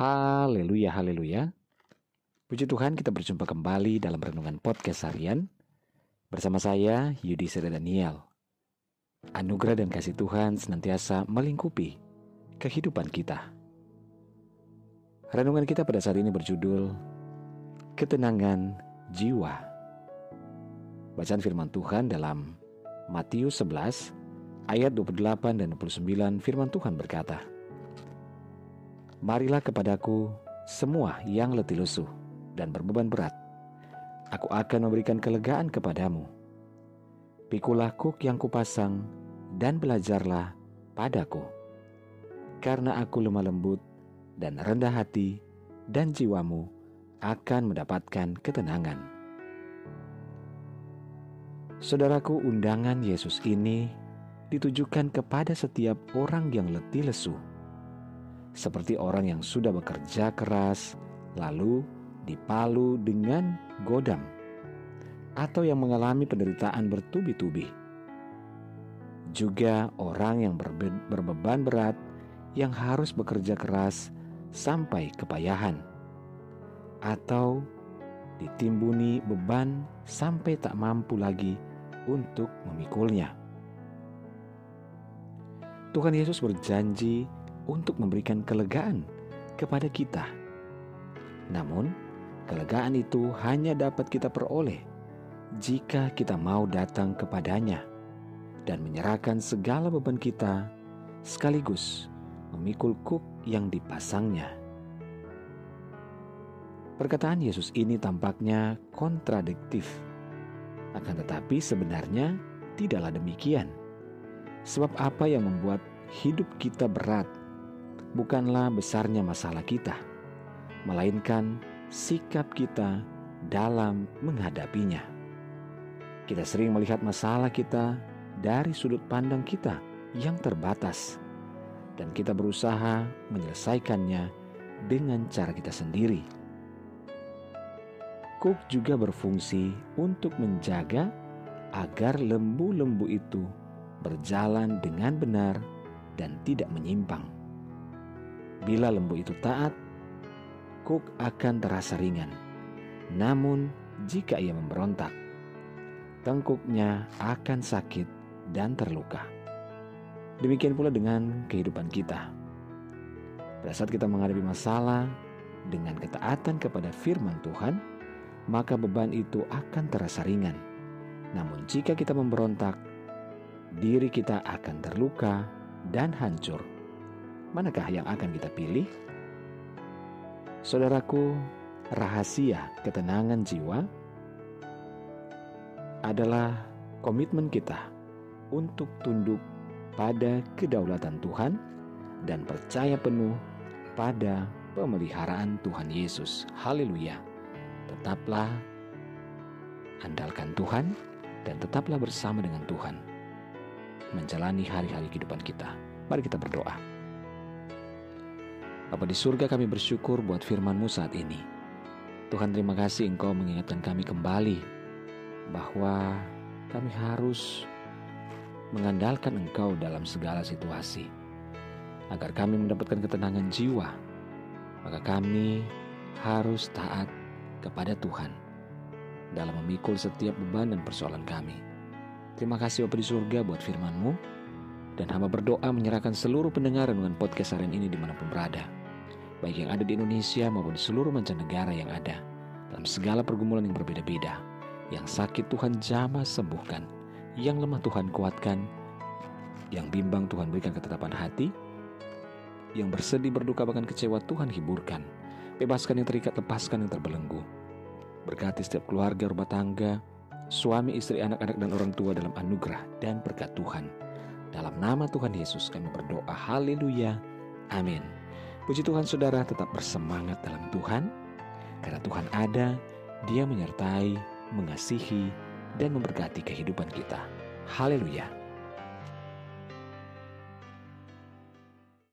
Haleluya, haleluya. Puji Tuhan kita berjumpa kembali dalam Renungan Podcast Harian bersama saya Yudi Seda Daniel. Anugerah dan kasih Tuhan senantiasa melingkupi kehidupan kita. Renungan kita pada saat ini berjudul Ketenangan Jiwa. Bacaan firman Tuhan dalam Matius 11 ayat 28 dan 29 firman Tuhan berkata, Marilah kepadaku semua yang letih lesu dan berbeban berat. Aku akan memberikan kelegaan kepadamu. Pikulah kuk yang kupasang dan belajarlah padaku. Karena aku lemah lembut dan rendah hati dan jiwamu akan mendapatkan ketenangan. Saudaraku, undangan Yesus ini ditujukan kepada setiap orang yang letih lesu, seperti orang yang sudah bekerja keras, lalu dipalu dengan godam, atau yang mengalami penderitaan bertubi-tubi. Juga orang yang berbe berbeban berat yang harus bekerja keras sampai kepayahan, atau ditimbuni beban sampai tak mampu lagi untuk memikulnya. Tuhan Yesus berjanji untuk memberikan kelegaan kepada kita. Namun, kelegaan itu hanya dapat kita peroleh jika kita mau datang kepadanya dan menyerahkan segala beban kita sekaligus memikul kuk yang dipasangnya. Perkataan Yesus ini tampaknya kontradiktif, akan tetapi sebenarnya tidaklah demikian. Sebab apa yang membuat hidup kita berat bukanlah besarnya masalah kita, melainkan sikap kita dalam menghadapinya. Kita sering melihat masalah kita dari sudut pandang kita yang terbatas dan kita berusaha menyelesaikannya dengan cara kita sendiri. Cook juga berfungsi untuk menjaga agar lembu-lembu itu berjalan dengan benar dan tidak menyimpang. Bila lembu itu taat, Cook akan terasa ringan. Namun, jika ia memberontak, tengkuknya akan sakit dan terluka. Demikian pula dengan kehidupan kita. Pada saat kita menghadapi masalah dengan ketaatan kepada firman Tuhan, maka beban itu akan terasa ringan. Namun jika kita memberontak, diri kita akan terluka dan hancur. Manakah yang akan kita pilih? Saudaraku, rahasia ketenangan jiwa adalah komitmen kita untuk tunduk pada kedaulatan Tuhan dan percaya penuh pada pemeliharaan Tuhan Yesus. Haleluya. Tetaplah andalkan Tuhan dan tetaplah bersama dengan Tuhan menjalani hari-hari kehidupan kita. Mari kita berdoa. Bapa di surga kami bersyukur buat firman-Mu saat ini. Tuhan terima kasih Engkau mengingatkan kami kembali bahwa kami harus mengandalkan Engkau dalam segala situasi. Agar kami mendapatkan ketenangan jiwa, maka kami harus taat kepada Tuhan dalam memikul setiap beban dan persoalan kami. Terima kasih Bapak di surga buat firman-Mu dan hamba berdoa menyerahkan seluruh pendengar dengan podcast harian ini di mana pun berada. Baik yang ada di Indonesia maupun di seluruh mancanegara yang ada. Dalam segala pergumulan yang berbeda-beda. Yang sakit Tuhan jamah sembuhkan. Yang lemah Tuhan kuatkan. Yang bimbang Tuhan berikan ketetapan hati. Yang bersedih berduka bahkan kecewa Tuhan hiburkan. Bebaskan yang terikat, lepaskan yang terbelenggu. Berkati setiap keluarga, rumah tangga, suami, istri, anak-anak, dan orang tua dalam anugerah dan berkat Tuhan. Dalam nama Tuhan Yesus kami berdoa. Haleluya. Amin. Puji Tuhan saudara tetap bersemangat dalam Tuhan. Karena Tuhan ada, dia menyertai, mengasihi, dan memberkati kehidupan kita. Haleluya.